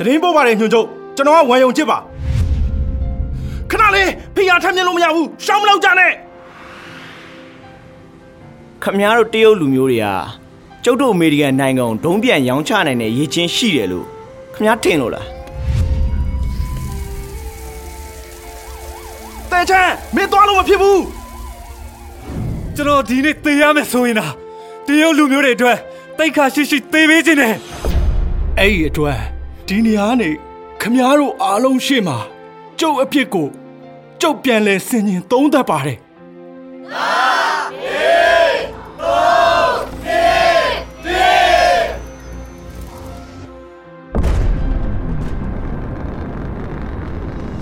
တရင်ပို့ပါတယ်ညွှန်ချုပ်ကျွန်တော်ကဝမ်ယုံချစ်ပါခဏလေးဖိအားထမ်းမြင်လို့မရဘူးရှောင်းမလောက်ကြနဲ့ခမများတို့တရုတ်လူမျိုးတွေကကျုပ်တို့အမေရိကန်နိုင်ငံကိုဒုံးပြန်ရောင်းချနိုင်တဲ့ရည်ချင်းရှိတယ်လို့ခမများထင်လို့လားတဲချမ်းမင်းသွားလို့မဖြစ်ဘူးကျွန်တော်ဒီနေ့သေရမယ်ဆိုရင်လားတရုတ်လူမျိုးတွေအတွက်တိတ်ခါရှိရှိသေပေးခြင်းနဲ့အဲ့ဒီအတွက် ဒီနေရာကနေခမားတို့အားလုံးရှေ့မှာကျုပ်အဖြစ်ကိုကျုပ်ပြန်လဲဆင်ញင်သုံးသပ်ပါတယ်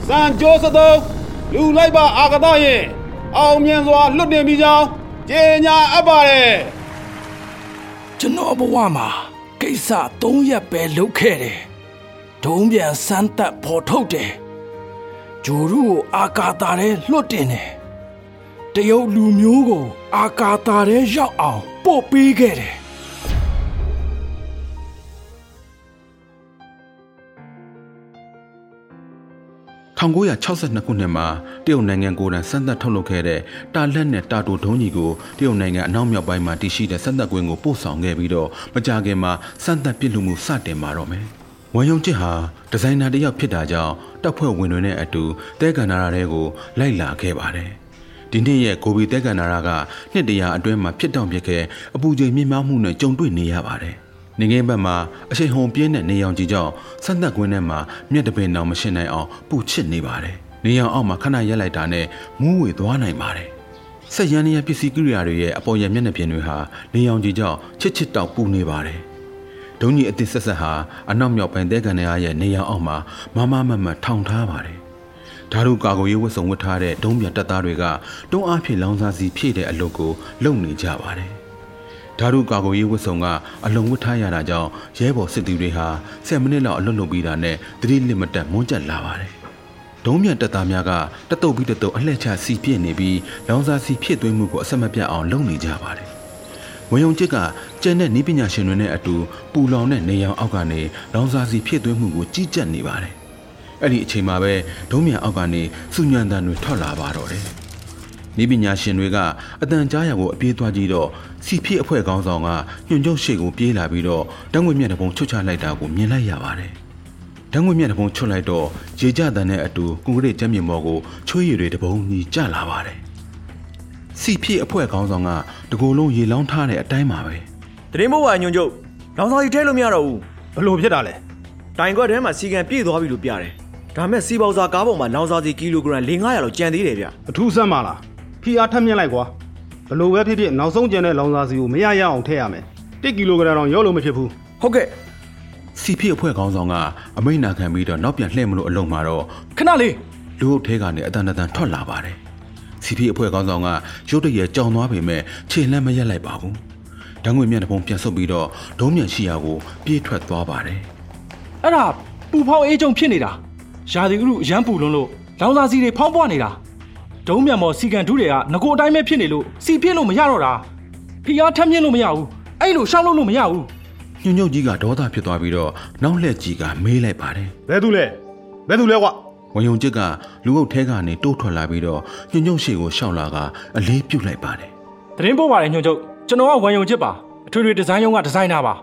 စံကြိုးစသုံးလူလိုက်ပါအာကသရင်အောင်မြင်စွာလွတ်တင်ပြီးကြောင်းကြေညာအပ်ပါတယ်ကျွန်တော်ဘဝမှာကိစ္စ၃ရက်ပဲလုပ်ခဲ့တယ် ဒုံးပြန်စမ်းသက်ဖော်ထုတ်တယ်ဂျိုရုကိုအာကာတာထဲလွတ်တင်တယ်တရုတ်လူမျိုးကို အာကာတာထဲရောက်အောင်ပို့ပေးခဲ့တယ်1962ခုနှစ်မှာတရုတ်နိုင်ငံကိုယ်တိုင်စမ်းသပ်ထုတ်လုပ်ခဲ့တဲ့တာလက်နဲ့တာတိုဒုံးကြီးကိုတရုတ်နိုင်ငံအနောက်မြောက်ပိုင်းမှာတည်ရှိတဲ့စမ်းသပ်ကွင်းကိုပို့ဆောင်ခဲ့ပြီးတော့မကြာခင်မှာစမ်းသပ်ပြစ်လူမှုစတင်มาတော့မယ်။ ဝန်ယုံချစ်ဟာဒီဇိုင်နာတစ်ယောက်ဖြစ်တာကြောင့်တပ်ဖွဲ့ဝင်တွေနဲ့အတူတဲကန်နာရာတွေကိုလိုက်လာခဲ့ပါတယ်။ဒီနေ့ရဲ့ကိုဘီတဲကန်နာရာကနှစ်တရာအတွင်းမှာဖြစ်တောင်ဖြစ်ခဲ့အပူချိန်မြင့်မားမှုနဲ့ကြုံတွေ့နေရပါတယ်။နေငယ်ဘက်မှာအရှိန်ဟုန်ပြင်းတဲ့နေရောင်ကြီးကြောင့်စမ်းသပ်ကွင်းထဲမှာမျက်တပင်တောင်မရှင်းနိုင်အောင်ပူချစ်နေပါတယ်။နေရောင်အောက်မှာခဏရက်လိုက်တာနဲ့မူးဝေသွားနိုင်ပါတယ်။ဆက်ရန်နေရပစ္စည်းကိရိယာတွေရဲ့အပေါ်ရမျက်နှာပြင်တွေဟာနေရောင်ကြီးကြောင့်ချစ်ချစ်တောက်ပူနေပါတယ်။ ဒုံကြီးအသစ်ဆက်ဆက်ဟာအနောက်မြောက်ပိုင်းတဲကန်နေရရဲ့နေရောင်အောက်မှာမမမမထောင်ထားပါတယ်။ဓာတ်ရုပ်ကာကွယ်ရေးဝတ်စုံဝတ်ထားတဲ့ဒုံးပြန်တပ်သားတွေကတွန်းအားဖြင့်လောင်စာစီဖြည့်တဲ့အလုပ်ကိုလုပ်နေကြပါတယ်။ဓာတ်ရုပ်ကာကွယ်ရေးဝတ်စုံကအလုံဝတ်ထားရတာကြောင့်ရဲဘော်စစ်သည်တွေဟာ10မိနစ်လောက်အလွတ်လုပ်ပြီးတာနဲ့သတိလစ်မတက်မွန်းကျက်လာပါတယ်။ဒုံးပြန်တပ်သားများကတတုပ်ပြီးတတုပ်အလှည့်ချစီပြည့်နေပြီးလောင်စာစီဖြည့်သွင်းမှုကိုအဆက်မပြတ်အောင်လုပ်နေကြပါတယ်။ ဝန်ယုံချစ်ကကျန်တဲ့ဤပညာရှင်တွေနဲ့အတူပူလောင်တဲ့နေရောင်အောက်ကနေလောင်စာစီဖြည့်သွင်းမှုကိုကြီးကြပ်နေပါတယ်။အဲ့ဒီအချိန်မှာပဲဒုံးမြန်အောက်ကနေစုညံတန်တွေထွက်လာပါတော့တယ်။ဤပညာရှင်တွေကအတန်ကြားရကိုအပြေးသွားကြည့်တော့စီဖြည့်အဖွဲ့ကောင်းဆောင်ကညွန့်ကျုပ်ရှေ့ကိုပြေးလာပြီးတော့တန်းငွေမြတ်တပုံချွတ်ချလိုက်တာကိုမြင်လိုက်ရပါတယ်။တန်းငွေမြတ်တပုံချွတ်လိုက်တော့ရေကြတန်နဲ့အတူကွန်ကရစ်ကျမ်းမြေပေါ်ကိုချွေးရည်တွေတပုံကြီးကျလာပါတယ်။ စီဖြည့်အဖွဲ့ကောင်းဆောင်ကတကိုယ်လုံးရေလောင်းထားတဲ့အတိုင်းပါပဲ။တရင်မို့ပါညွန့်ချုပ်လောင်စာကြီးထဲလို့မရတော့ဘူးဘလို့ဖြစ်တာလဲတိုင်ခွက်ထဲမှာစီကံပြည့်သွားပြီလို့ပြတယ်ဒါမဲ့စီပေါစာကားပေါ်မှာလောင်စာစီကီလိုဂရမ်400လောက်ကျန်သေးတယ်ဗျအထူးဆန်းပါလားဖိအားထပ်မြင့်လိုက်ကွာဘလို့ပဲဖြစ်ဖြစ်နောက်ဆုံးကျန်တဲ့လောင်စာစီကိုမရရအောင်ထည့်ရမယ်1ကီလိုဂရမ်တော့ရောလို့မဖြစ်ဘူးဟုတ်ကဲ့စီဖိအဖွဲ့ခေါင်းဆောင်ကအမိန့်နာခံပြီးတော့နောက်ပြန်လှည့်မလို့အလုံးမှာတော့ခဏလေးလူအုပ်ထဲကနေအတန်တန်ထွက်လာပါတယ် စီဖိအဖွဲ့ခေါင်းဆောင်ကရုတ်တရက်ကြောင်သွားပေမဲ့ခြေလမ်းမရက်လိုက်ပါဘူးဓာငွေမြတ်တစ်ပုံပြန်ဆုပ်ပြီးတော့ဒုံးမြန်ရှိရာကိုပြေးထွက်သွားပါတယ်အဲ့ဒါပူဖောင်းအေးကြုံဖြစ်နေတာရာသီဥတုအရန်ပူလွန်းလို့လောင်စာစီတွေဖောင်းပွားနေတာဒုံးမြန်မော်စီကန်ဒူးတွေကငကိုအတိုင်းပဲဖြစ်နေလို့စီပြစ်လို့မရတော့တာဖိအားထမ်းမြင့်လို့မရဘူးအဲ့လိုရှောက်လို့လို့မရဘူးညွန့်ညုတ်ကြီးကဒေါသဖြစ်သွားပြီးတော့နောက်လှည့်ကြီးကမေးလိုက်ပါတယ်ဘယ်သူလဲဘယ်သူလဲကွာ ဝန်ယုံချစ်ကလူအုပ်ထဲကနေတိုးထွက်လာပြီးတော့ညွန့်ညုတ်ရှိကိုရှောက်လာကအလေးပြုတ်လိုက်ပါတယ်တရင်ပို့ပါတယ်ညွှန်ချုပ်ကျွန်တော်ကဝမ်ယုံချစ်ပါအထွေထွေဒီဇိုင်းရုံးကဒီဇိုင်နာပါ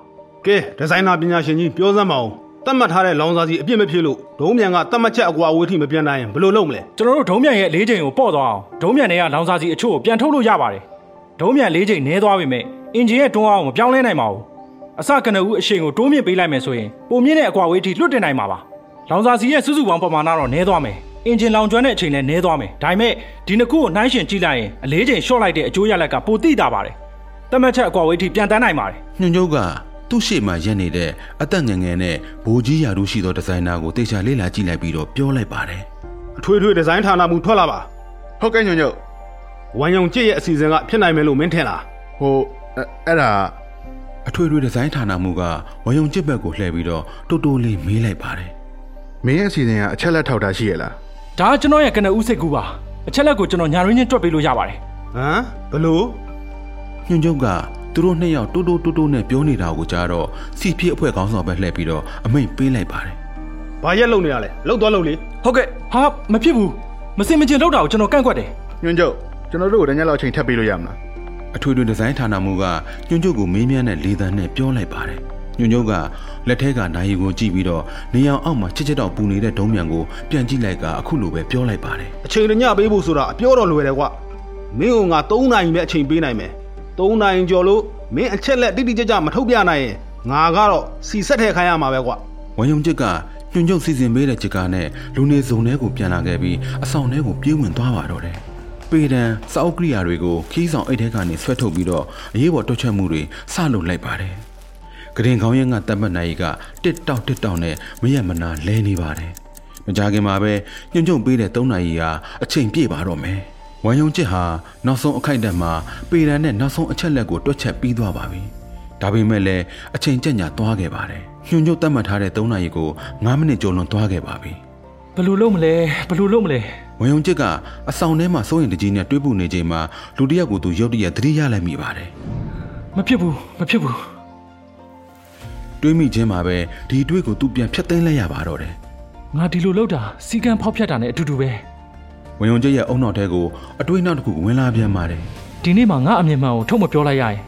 ကဲဒီဇိုင်နာပညာရှင်ကြီးပြောစမ်းပါဦးတတ်မှတ်ထားတဲ့လောင်စာစီအပြည့်မဖြစ်လို့ဒုံးမြန်ကတတ်မှတ်ချက်အကွာအဝေးထိမပြန်နိုင်ရင်ဘယ်လိုလုပ်မလဲကျွန်တော်တို့ဒုံးမြန်ရဲ့လေးချိန်ကိုပေါ့သွားအောင်ဒုံးမြန်တွေကလောင်စာစီအချို့ကိုပြန်ထုတ်လို့ရပါတယ်ဒုံးမြန်လေးချိန်နည်းသွားပေမဲ့အင်ဂျင်ရဲ့တွန်းအားကိုမပြောင်းလဲနိုင်ပါဘူးအစကနဦးအရှိန်ကိုတိုးမြင့်ပေးလိုက်မယ်ဆိုရင်ပုံမြင့်တဲ့အကွာအဝေးထိလွတ်တင်နိုင်မှာပါ လောင်စာစီရဲ့စုစုပေါင်းပမာဏတော့နည်းသွားမယ်အင်ဂျင်လောင်ကျွမ်းတဲ့အချိန်လည်းနည်းသွားမယ်ဒါပေမဲ့ဒီနှစ်ခုကိုနှိုင်းယှဉ်ကြည့်လိုက်ရင်အလေးချိန်ရှော့လိုက်တဲ့အကျိုးရလဒ်ကပိုတိတာပါတယ်တတ်မှတ်ချက်အကွာအဝေးထိပြန်တန်းနိုင်ပါတယ်ညွန့်ညုတ်ကသူ့ရှေ့မှာရက်နေတဲ့အသက်ငယ်ငယ်နဲ့ဘိုးကြီးရာထူးရှိသောဒီဇိုင်နာကိုတေချာလေးလာကြည့်လိုက်ပြီးတော့ပြောလိုက်ပါတယ်အထွေထွေဒီဇိုင်းဌာနမူထွက်လာပါဟုတ်ကဲ့ညွန့်ညွန့်ဝမ်ယုံကြည့်ရဲ့အစီအစဉ်ကဖြစ်နိုင်မယ်လို့မင်းထင်လားဟိုအဲ့အဲ့ဒါအထွေထွေဒီဇိုင်းဌာနမူကဝယုံကျစ်ဘက်ကိုလှည့်ပြီးတော့တိုးတိုးလေးမေးလိုက်ပါတယ် မင်းရဲ့အစီအစဉ်ကအချက်လက်ထောက်တာရှိရလားဒါကကျွန်တော်ရဲ့ကနဦးစိတ်ကူးပါအချက်လက်ကိုကျွန်တော်ညာရင်းချင်းတွက်ပေးလို့ရပါတယ်ဟမ်ဘလို့ညွန့်ကျုပ်ကသူတို့နှစ်ယောက်တိုးတိုးတိုးတိုးနဲ့ပြောနေတာကိုကြားတော့စီဖြစ်အဖွဲ့ကောင်းဆောင်ပဲလှည့်ပြီးတော့အမိန့်ပေးလိုက်ပါတယ်ဘာရက်လုံနေရလဲလှုပ်သွားလှုပ်လေဟုတ်ကဲ့ဟာမဖြစ်ဘူးမစင်မကျင်လောက်တာကိုကျွန်တော်ကန့်ကွက်တယ်ညွန့်ချုပ်ကျွန်တော်တို့ကိုတညက်လောက်အချိန်ထပ်ပေးလို့ရမလားအထွေထွေဒီဇိုင်းဌာနမှူးကညွန့်ကျုပ်ကိုမေးမြန်းတဲ့လေသံနဲ့ပြောလိုက်ပါတယ် ညွန့်ကျုပ်ကလက်ထဲကနိုင်ရီကိုကြည့်ပြီးတော့နေအောင်အောက်မှာချစ်ချစ်တော့ပူနေတဲ့ဒုံးမြန်ကိုပြန်ကြည့်လိုက်ကအခုလိုပဲပြောလိုက်ပါတယ်အချိန်တညပေးဖို့ဆိုတာအပြောတော့လွယ်တယ်ကွာမင်းကငါ3နိုင်ပဲအချိန်ပေးနိုင်မယ်3နိုင်ကျော်လို့မင်းအချက်လက်တိတိကျကျမထုတ်ပြနိုင်ရင်ငါကတော့စီဆက်ထဲခိုင်းရမှာပဲကွာဝမ်ယုံချစ်ကညွန့်ကျုပ်စီစဉ်ပေးတဲ့ချစ်ကားနဲ့လူနေစုံထဲကိုပြန်လာခဲ့ပြီးအဆောင်ထဲကိုပြေးဝင်သွားပါတော့တယ်ပေဒံစောက်ကရိယာတွေကိုခီးဆောင်အိတ်ထဲကနေဆွဲထုတ်ပြီးတော့အရေးပေါ်တွက်ချက်မှုတွေစလုပ်လိုက်ပါတယ် ဂရင်ခေါင်းရင်ကတတ်မှတ်နိုင်ကတစ်တောက်တစ်တောက်နဲ့မရမနာလဲနေပါတယ်မကြခင်မှာပဲညွန့်ကျုံပေးတဲ့၃နာရီဟာအချိန်ပြည့်ပါတော့မယ်ဝမ်ယုံချစ်ဟာနောက်ဆုံးအခိုက်အတန့်မှာပေဒံနဲ့နောက်ဆုံးအချက်လက်ကိုတွက်ချက်ပြီးသွားပါပြီဒါပေမဲ့လည်းအချိန်ကြက်ညာသွားခဲ့ပါတယ်ညွန့်ကျုံတတ်မှတ်ထားတဲ့၃နာရီကို9မိနစ်ကျော်လွန်သွားခဲ့ပါပြီဘယ်လိုလုပ်မလဲဘယ်လိုလုပ်မလဲဝမ်ယုံချစ်ကအဆောင်ထဲမှာစိုးရင်တကြီးနဲ့တွေးပူနေချိန်မှာလူတစ်ယောက်ကိုသူရုတ်တရက်သတိရလိုက်မိပါတယ်မဖြစ်ဘူးမဖြစ်ဘူး တွေးမိခြင်းမှာပဲဒီအတွေးကိုသူပြန်ဖျက်သိမ်းလိုက်ရပါတော့တယ်ငါဒီလိုလုပ်တာစီကံဖောက်ဖြတ်တာနဲ့အတူတူပဲဝမ်ယုံချစ်ရဲ့အုံနောက်ထဲကိုအတွေးနောက်တစ်ခုဝင်လာပြန်ပါတယ်ဒီနေ့မှငါအမြင်မှန်ကိုထုတ်မပြောလိုက်ရရင်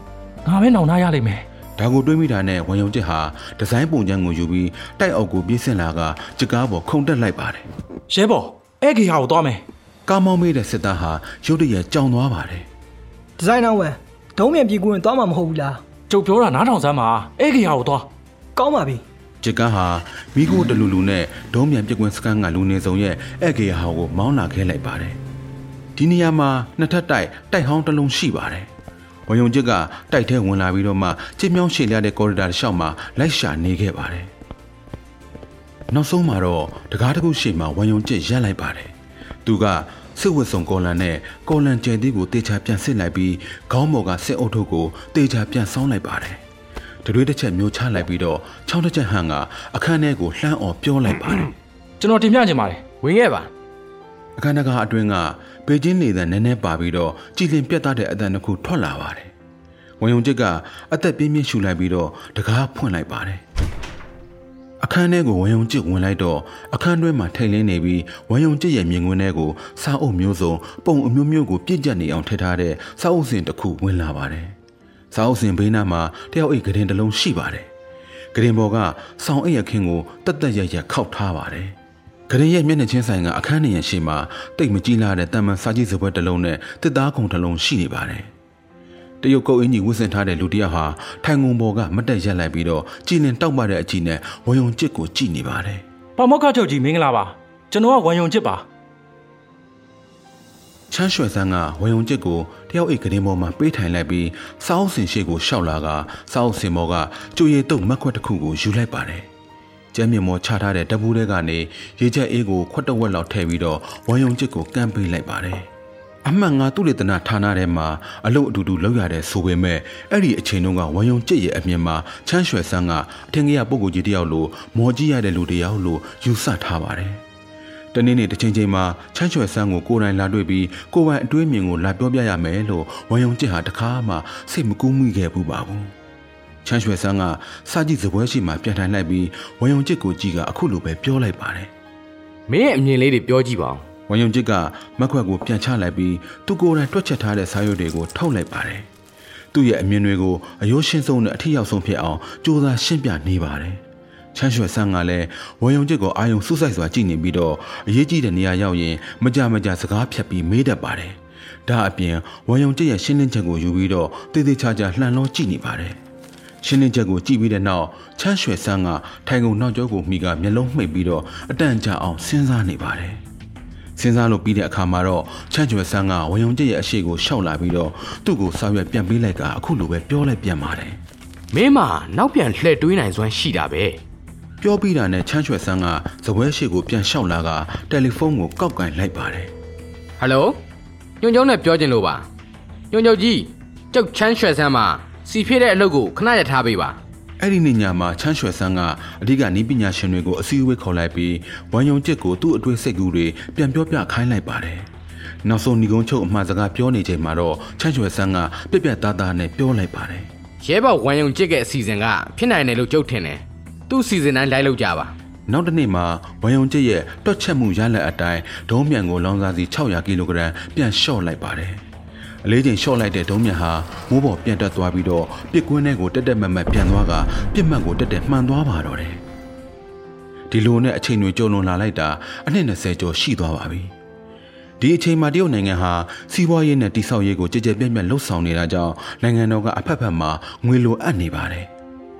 ငါပဲနောင်နာရလိမ့်မယ်ဒါကိုတွေးမိတာနဲ့ဝမ်ယုံချစ်ဟာဒီဇိုင်းပုံချမ်းကိုယူပြီးတိုက်အောက်ကိုပြေးဆင်းလာကကြကားပေါ်ခုန်တက်လိုက်ပါတယ်ရဲဘော်အဲ့ဂီဟာကိုသွားမယ်ကားမောင်းမေးတဲ့စစ်သားဟာရုတ်တရက်ကြောင်သွားပါတယ်ဒီဇိုင်နာဝန်ဒုံးမြန်ပြေကူရင်သွားမှာမဟုတ်ဘူးလားကျုပ်ပြောတာနားထောင်စမ်းပါအဲ့ဂီဟာကိုသွား ကောင်းပါပြီကြကားဟာမိခိုးတလူလူနဲ့ဒုံးမြန်ပြက်ကွင်းစကန်ကလူနေဆောင်ရဲ့အက်ကေယာဟောကိုမောင်းလာခဲ့လိုက်ပါတယ်ဒီနေရာမှာနှစ်ထပ်တိုက်တိုက်ဟောင်းတစ်လုံးရှိပါတယ်ဝယုံကျစ်ကတိုက်ထဲဝင်လာပြီးတော့မှချစ်မြောင်းရှည်လျတဲ့ကော်ရီဒါတစ်လျှောက်မှာလိုက်ရှာနေခဲ့ပါတယ်နောက်ဆုံးမှာတော့တကားတစ်ခုရှေ့မှာဝယုံကျစ်ရက်လိုက်ပါတယ်သူကစစ်ဝတ်စုံကော်လန်နဲ့ကော်လန်ကျဲသီးကိုတေချာပြန်စစ်လိုက်ပြီးခေါင်းပေါ်ကစစ်အုပ်ထုပ်ကိုတေချာပြန်ဆောင်းလိုက်ပါတယ် တရွေးတစ်ချက်မျိုးချလိုက်ပြီးတော့ချောင်းတစ်ချက်ဟန်ကအခန်းထဲကိုလှမ်းအောင်ပြောလိုက်ပါတယ်ကျွန်တော်တင်ပြချင်ပါတယ်ဝင်ခဲ့ပါအခန်းတကာအတွင်းကဘေကျင်းနေသံနည်းနည်းပါပြီးတော့ကြည်လင်ပြတ်သားတဲ့အတန်တစ်ခုထွက်လာပါတယ်ဝင်ယုံချစ်ကအသက်ပြင်းပြင်းရှူလိုက်ပြီးတော့တကားဖွင့်လိုက်ပါတယ်အခန်းထဲကိုဝင်ယုံချစ်ဝင်လိုက်တော့အခန်းတွင်းမှာထိတ်လင်းနေပြီးဝင်ယုံချစ်ရဲ့မြင်ကွင်းထဲကိုစားအုပ်မျိုးစုံပုံအမျိုးမျိုးကိုပြည့်ကျက်နေအောင်ထည့်ထားတဲ့စားအုပ်စင်တစ်ခုဝင်လာပါတယ် စားအုပ်စင်ဘေးနားမှာတယောက်အိတ်ကရင်တစ်လုံးရှိပါတယ်ဂရင်ဘော်ကဆောင်းအိတ်ရခင်းကိုတက်တက်ရရခောက်ထားပါတယ်။ဂရင်ရဲ့မျက်နှာချင်းဆိုင်ကအခန်းနေရရှိမှာတိတ်မကြီးလာတဲ့တမန်စာကြည့်စပွဲတစ်လုံးနဲ့တစ်သားခုံတစ်လုံးရှိနေပါတယ်။တရုတ်ကုတ်အင်ကြီးဝှက်ဆင်ထားတဲ့လူတစ်ယောက်ဟာထိုင်ငုံဘော်ကမတ်တက်ရက်လိုက်ပြီးတော့ကြည်လင်တောက်ပတဲ့အကြည့်နဲ့ဝယုံကျစ်ကိုကြည့်နေပါတယ်ပါမောက္ခချုပ်ကြီးမင်္ဂလာပါကျွန်တော်ကဝန်ယုံချစ်ပါ။ ချမ်းရွှဲဆန်းကဝယုံကျစ်ကိုတယောက်အိတ်ဂရင်ဘော်မှာပေးထိုင်လိုက်ပြီးစောင်းစင်ရှိကိုရှောက်လာကစောင်းစင်ဘော်ကကျိုရည်တုတ်မက်ခွက်တစ်ခုကိုယူလိုက်ပါတယ်။ကျမ်းမြေမောချထားတဲ့တပ်ဘူးထဲကနေရေချက်အေးကိုခွက်တစ်ဝက်လောက်ထည့်ပြီးတော့ဝမ်ယုံချစ်ကိုကမ်းပေးလိုက်ပါတယ်။အမှန်ငါသူ့လေတနာဌာနထဲမှာအလုပ်အတူတူလုပ်ရတဲ့ဆိုပေမဲ့အဲ့ဒီအချိန်တုန်းကဝမ်ယုံချစ်ရဲ့အမြင်မှာချမ်းရွှဲဆန်းကအထင်ကြီးရပုံကိုကြီးတယောက်လိုမော်ကြီးရတဲ့လူတယောက်လိုယူဆထားပါတယ်။ တနေ့နေ့တစ်ချိန်ချိန်မှာချမ်းရွှဲဆန်းကိုကိုယ်တိုင်လာတွေ့ပြီးကိုယ်ပိုင်အတွေးမြင်ကိုလာပြောပြရမယ်လို့ဝမ်ယုံချစ်ဟာတခါမှစိတ်မကူးမိခဲ့ဘူးပါဘူး။ချမ်းရွှဲဆန်းကစာကြည့်စပွဲရှိမှပြန်ထိုင်လိုက်ပြီးဝမ်ယုံချစ်ကိုကြည့်ကအခုလိုပဲပြောလိုက်ပါတယ်မင်းရဲ့အမြင်လေးတွေပြောကြည့်ပါဦး။ဝမ်ယုံချစ်ကမက်ခွက်ကိုပြန်ချလိုက်ပြီးသူကိုယ်တိုင်တွက်ချက်ထားတဲ့စာရွက်တွေကိုထုတ်လိုက်ပါတယ်။သူ့ရဲ့အမြင်တွေကိုအယိုးရှင်းဆုံးနဲ့အထီရောက်ဆုံးဖြစ်အောင်ကြိုးစားရှင်းပြနေပါတယ်။ ချမ်းရွှဲဆန်းကလည်းဝမ်ယုံချစ်ကိုအာယုံစူးစိုက်စွာကြည့်နေပြီးတော့အရေးကြီးတဲ့နေရာရောက်ရင်မကြမကြစကားဖြတ်ပြီးမေးတတ်ပါတယ်။ဒါအပြင်ဝမ်ယုံချစ်ရဲ့ရှင်းလင်းချက်ကိုယူပြီးတော့တေးသေးချာချာလှန်လို့ကြည့်နေပါတယ်။ရှင်းလင်းချက်ကိုကြည့်ပြီးတဲ့နောက်ချမ်းရွှဲဆန်းကထိုင်ကုန်နောက်ကျောကိုမိကမျက်လုံးမှိတ်ပြီးတော့အတန်ကြာအောင်စဉ်းစားနေပါတယ်။စဉ်းစားလို့ပြီးတဲ့အခါမှာတော့ချမ်းရွှဲဆန်းကဝယုံကျက်ရဲ့အရှိကိုရှောက်လာပြီးတော့သူ့ကိုစာရွက်ပြန်ပေးလိုက်ကအခုလိုပဲပြောလိုက်ပြန်ပါတယ်မင်းမနောက်ပြန်လှည့်တွေးနိုင်စွမ်းရှိတာပဲ။ ပြောပြီးတာနဲ့ချမ်းရွှဲဆန်းကဇပွဲရှိကိုပြန်ရှောက်လာကတယ်လီဖုန်းကိုကောက်ကင်လိုက်ပါတယ်ဟယ်လိုညွန့်ညုံနဲ့ပြောချင်လို့ပါညွန့်ညုံကြီးကျုပ်ချမ်းရွှဲဆန်းမှာစီဖြစ်တဲ့အလုပ်ကိုခဏရထားပေးပါ။အဲ့ဒီနေ့ညမှာချမ်းရွှဲဆန်းကအဓိကနီးပညာရှင်တွေကိုအစည်းအဝေးခေါ်လိုက်ပြီးဝမ်ယုံကျက်ကိုသူ့အတွေ့စိတ်ကူးတွေပြန်ပြောပြခိုင်းလိုက်ပါတယ်။နောက်ဆုံးညီကုန်းချုပ်အမှားစကားပြောနေချိန်မှာတော့ချမ်းရွှဲဆန်းကပြက်ပြက်သားသားနဲ့ပြောလိုက်ပါတယ်။ရဲဘော်ဝမ်ယုံကြစ်ရဲ့အစီအစဉ်ကဖြစ်နိုင်တယ်လို့ကျုပ်ထင်တယ် သူ့အစီအစဉ်တိုင်းလိုက်လုပ်ကြပါနောက်တစ်နေ့မှာဝမ်ယုံကျစ်ရဲ့တွက်ချက်မှုရလက်အတိုင်းဒုံးမြန်ကိုလောင်စာစီ600ကီလိုဂရမ်ပြန်လျှော့လိုက်ပါတယ်။အလေးချိန်လျှော့လိုက်တဲ့ဒုံးမြန်ဟာမိုးပေါ်ပြန်တက်သွားပြီးတော့ပစ်ကွင်းထဲကိုတက်တက်မတ်မတ်ပြန်သွားကပြစ်မှတ်ကိုတက်တက်မှန်သွားပါတော့တယ်။ဒီလိုနဲ့အချိန်တွေကြုံလွန်လာလိုက်တာအနှစ်20ကျော်ရှိသွားပါပြီ။ဒီအချိန်မှာတရုတ်နိုင်ငံဟာစီးပွားရေးနဲ့တိဆောက်ရေးကိုကြည်ကြဲပြန့်ပြန့်လှုပ်ဆောင်နေတာကြောင့်နိုင်ငံတော်ကအဖက်ဖက်မှာငွေလိုအပ်နေပါတယ်။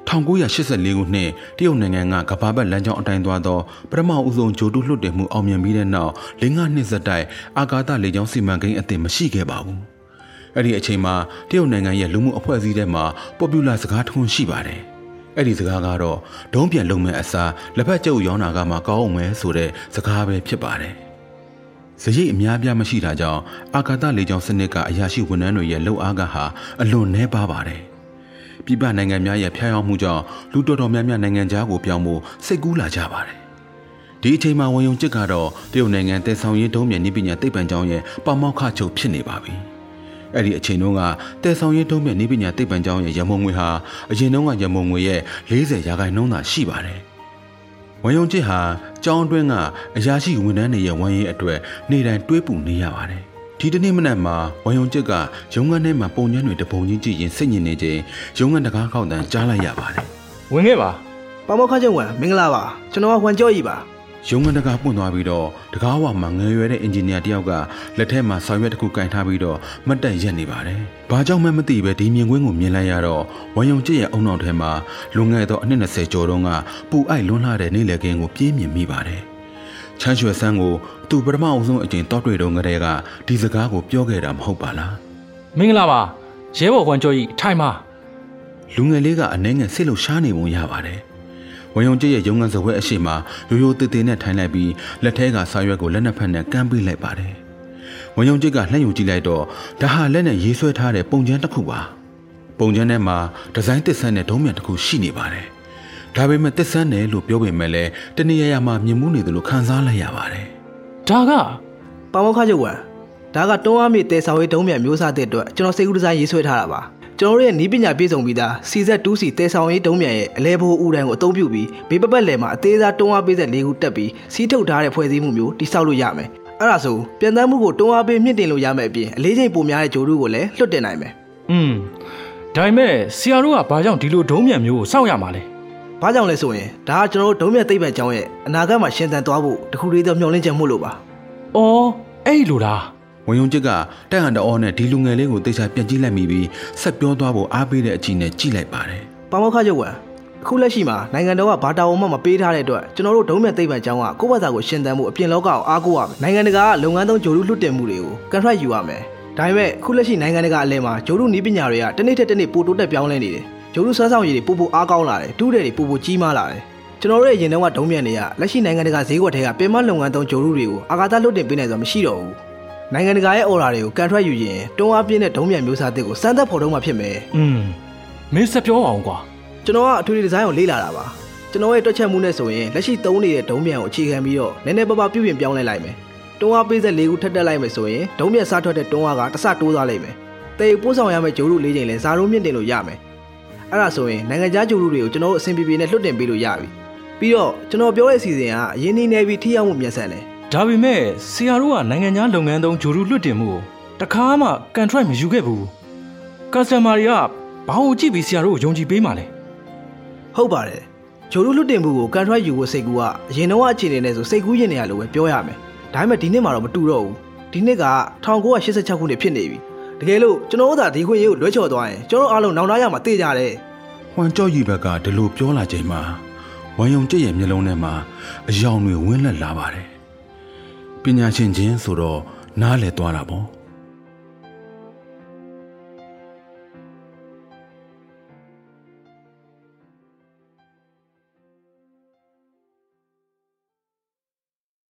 1984ခုနှစ်တရုတ်နိုင်ငံကကမ္ဘာပတ်လမ်းကြောင်းအတိုင်းသွားသောပထမဦးဆုံးဂျိုတုလွှတ်တင်မှုအောင်မြင်ပြီးတဲ့နောက်၄၅နှစ်ဆက်တိုက်အာကာသလေကြောင်းစီမံကိန်းအသစ်မရှိခဲ့ပါဘူး။အဲ့ဒီအချိန်မှာတရုတ်နိုင်ငံရဲ့လူမှုအဖွဲ့အစည်းထဲမှာ popular စကားထွန်းရှိပါတယ်။အဲ့ဒီစကားကတော့ဒုံးပြန်လုံမဲ့အစားလက်ဖက်ကျုပ်ရောင်းတာကမှကောင်းအောင်မယ်ဆိုတဲ့စကားပဲဖြစ်ပါတယ်။စရိတ်အများပြားမရှိတာကြောင့်အာကာသလေကြောင်းစနစ်ကအရာရှိဝန်ထမ်းတွေရဲ့လှုပ်အားကဟာအလွန်နှဲပါပါတယ်။ ပြည်ပနိုင်ငံများရဲ့ဖျားယောင်းမှုကြောင့်လူတော်တော်များများနိုင်ငံသားကိုပြောင်းဖို့စိတ်ကူးလာကြပါတယ်။ဒီအချိန်မှာဝန်ယုံကျစ်ကတော့တရုတ်နိုင်ငံတည်ဆောင်ရေးတုံးမြန်နည်းပညာသိပ္ပံကျောင်းရဲ့ပမောက္ခချုပ်ဖြစ်နေပါပြီ။အဲ့ဒီအချိန်တုန်းကတည်ဆောင်ရေးတုံးမြန်နည်းပညာသိပ္ပံကျောင်းရဲ့ရမုံငွေဟာအရင်တုန်းကရမုံငွေရဲ့40ရာခိုင်နှုန်းသာရှိပါတယ်။ဝန်ယုံကျစ်ဟာကျောင်းအတွင်းကအရာရှိဝန်ထမ်းတွေရဲ့ဝန်ရင်းအတွက်နေတိုင်းတွေးပူနေရပါတယ်။ ဒီတနေ့မနက်မှာဝမ်ယုံကျစ်ကရုံးခန်းထဲမှာပုံညံတွေတပုံချင်းကြည့်ရင်စိတ်ညစ်နေချိန်ရုံးခန်းတကားခောက်တန်းကြားလိုက်ရပါတယ်ဝင်ခဲ့ပါပမောက္ခချုပ်ဝန်မင်္ဂလာပါကျွန်တော်ကဟွမ်ကျော်ကြီးပါရုံးခန်းတကားပွင့်သွားပြီးတော့တကားဝမှာငယ်ရွယ်တဲ့အင်ဂျင်နီယာတယောက်ကလက်ထဲမှာဆောင်ရွက်တစ်ခုကင်ထားပြီးတော့မတ်တက်ရက်နေပါတယ်။ဘာကြောင့်မှမသိပဲဒီမြင်ကွင်းကိုမြင်လိုက်ရတော့ဝမ်ယုံကျစ်ရဲ့အုံနောက်ထဲမှာလွန်ခဲ့သောအနှစ်20ကျော်တုန်းကပူအိုက်လွန်းလာတဲ့နေလေကင်းကိုပြေးမြင်မိပါတယ်။ ချမ်းရွှေဆန်းကိုသူပထမအဆုံးအကျင့်တောက်တွေ့တုန်းကတည်းကဒီစကားကိုပြောခဲ့တာမဟုတ်ပါလားမင်္ဂလာပါရဲဘော်ဝန်ကျော်ကြီးထိုင်ပါလူငယ်လေးကအနှဲငယ်ဆစ်လို့ရှားနေပုံရပါတယ်ဝယုံကျရဲ့ရုံငန်းစပွဲအရှိမရိုးရိုးတည်တည်နဲ့ထိုင်လိုက်ပြီးလက်ထဲကစာရွက်ကိုလက်နှစ်ဖက်နဲ့ကမ်းပေးလိုက်ပါတယ်ဝယုံကျကလှမ်းယူကြည့်လိုက်တော့ဒါဟာလက်နဲ့ရေးဆွဲထားတဲ့ပုံချမ်းတစ်ခုပါပုံချမ်းထဲမှာဒီဇိုင်းတစ်ဆန်းနဲ့ဒုံးမြန်တစ်ခုရှိနေပါတယ် ဒါပေမဲ့တစ်ဆန်းတယ်လို့ပြောပေမဲ့လည်းတနေရာရာမှာမြင်မှုနေတယ်လို့ခံစားလိုက်ရပါတယ်ဒါကပမောက္ခချုပ်ဝန်ဒါကတွန်းအားမြေတဲဆောင်ရေးတုံးမြန်မျိုးစားတဲ့အတွက်ကျွန်တော်စိတ်ကူးဒီဇိုင်းရေးဆွဲထားတာပါကျွန်တော်တို့ရဲ့နီးပညာပြည့်စုံပြီးသား CZ2C တဲဆောင်ရေးတုံးမြန်ရဲ့အလဲဘိုးဦးတန်းကိုအသုံးပြုပြီးဘေးပပတ်လယ်မှာအသေးစားတွန်းအားပေးတဲ့လေးခုတက်ပြီးစီးထုတ်ထားတဲ့ဖွဲ့စည်းမှုမျိုးတိစောက်လို့ရမယ်အဲ့ဒါဆိုပြန်တမ်းမှုကိုတွန်းအားပေးမြင့်တင်လို့ရမယ်အပြင်အလေးချိန်ပိုများတဲ့ဂျိုတို့ကိုလည်းလွတ်တင်နိုင်မယ်อืมဒါပေမဲ့ဆရာတို့ကဘာကြောင့်ဒီလိုဒုံးမြန်မျိုးကိုစောင့်ရမှာလဲ။ ဘာကြောင့်လဲဆိုရင်ဒါကကျွန်တော်တို့ဒုံးမြတ်သိပ္ပံကျောင်းရဲ့အနာဂတ်မှာရှင်သန်သွားဖို့တခုလေးသောမျှော်လင့်ချက်မှုလို့ပါ။အော်အဲ့လိုလားဝယုံကျစ်ကတက်ဟန်တော်နဲ့ဒီလူငယ်လေးကိုတေချာပြန်ကြည့်လိုက်မိပြီးဆက်ပြောသွားဖို့အားပေးတဲ့အကြည့်နဲ့ကြည့်လိုက်ပါတယ်။ပမောက္ခချုပ်ဝန်အခုလက်ရှိမှာနိုင်ငံတော်ကဘာတာဝန်မှမပေးထားတဲ့အတွက်ကျွန်တော်တို့ဒုံးမြတ်သိပ္ပံကျောင်းကကိုယ့်ဘာသာကိုရှင်သန်မှုအပြင်လောကကိုအားကိုးရမယ်။နိုင်ငံတကာကလုပ်ငန်းသုံးဂျိုလူလွတ်တင်မှုတွေကိုကန်ထရိုက်ယူရမယ်။ဒါပေမဲ့အခုလက်ရှိနိုင်ငံတကာအလဲမှာဂျိုလူနီးပညာတွေကတစ်နေ့တစ်နေ့ပိုတိုးတက်ပြောင်းလဲနေတယ်။ ဂျိုလူဆွမ်းဆောင်ရည်တွေပိုပိုအားကောင်းလာတယ်။တူးတယ်တွေပိုပိုကြီးမားလာတယ်။ကျွန်တော်တို့ရဲ့ရင်ထဲကဒုံးမြတ်တွေကလက်ရှိနိုင်ငံတကာဈေးကွက်ထဲကပင်မလုပ်ငန်းသုံးဂျိုလူတွေကိုအာကာသလွတ်တင်ပေးနိုင်စွာမရှိတော့ဘူး။နိုင်ငံတကာရဲ့အော်ဒါတွေကိုကန်ထရိုက်ယူရင်တွန်းအားပြင်းတဲ့ဒုံးမြတ်မျိုးစားတစ်ကိုစမ်းသပ်ဖော်ထုတ်မှဖြစ်မယ်။။อืมမင်းဆက်ပြောအောင်ကွာကျွန်တော်ကအထွေထွေဒီဇိုင်းကိုလေ့လာတာပါကျွန်တော်ရဲ့တွက်ချက်မှုနဲ့ဆိုရင်လက်ရှိသုံးနေတဲ့ဒုံးမြန်ကိုအခြေခံပြီးတော့နည်းနည်းပါးပါးပြုပြင်ပြောင်းလဲလိုက်မယ်တွန်းအားပေးဆက်၄ခုထပ်တက်လိုက်မယ်ဆိုရင်ဒုံးမြန်စားထွက်တဲ့တွန်းအားကတစ်ဆတိုးသွားလိမ့်မယ်တေပို့ဆောင်ရမယ့်ဂျိုးရုလေးချိန်လဲဇာရုံးမြင့်တင်လို့ရမယ် အဲ့ဒါဆိုရင်နိုင်ငံခြားဂျိုးရုတွေကိုကျွန်တော်တို့အဆင်ပြေပြေနဲ့လွှတ်တင်ပေးလို့ရပြီပြီးတော့ကျွန်တော်ပြောတဲ့အစီအစဉ်ကအရင်နေနေပြီးထိရောက်မှုမြန်ဆန်တယ်။ဒါပေမဲ့ဆရာတို့ကနိုင်ငံခြားလုပ်ငန်းသုံးဂျိုရူလွတ်တင်မှုကိုတခါမှကန်ထရိုက်မယူခဲ့ဘူး။ customer တွေကဘာလို့ကြည့်ပြီးဆရာတို့ကိုယုံကြည်ပေးမှလဲဟုတ်ပါတယ်ဂျိုးရုလွှတ်တင်မှုကိုကန်ထရိုက်ယူဖို့စိတ်ကူကအရင်တော့အခြေအနေနဲ့ဆိုစိတ်ကူးရင်နေရလို့ပဲပြောရမယ်ဒါပေမဲ့ဒီနှစ်မှာတော့မတူတော့ဘူးဒီနှစ်က1986ခုနှစ်ဖြစ်နေပြီ တကယ်လို့ကျွန်တော်တို့သာဒီခွင့်ရေးကိုလွှဲချော်သွားရင်ကျွန်တော်အားလုံးနောင်တရမှာတေးကြတယ်။ဟွမ်ကြော့ရီဘက်ကဒီလိုပြောလာချိန်မှာဝမ်ယုံကျစ်ရဲ့မျက်လုံးထဲမှာအယောင်တွေဝင်းလက်လာပါတယ်။ပညာရှင်ချင်းဆိုတော့နားလည်သွားတာပေါ့။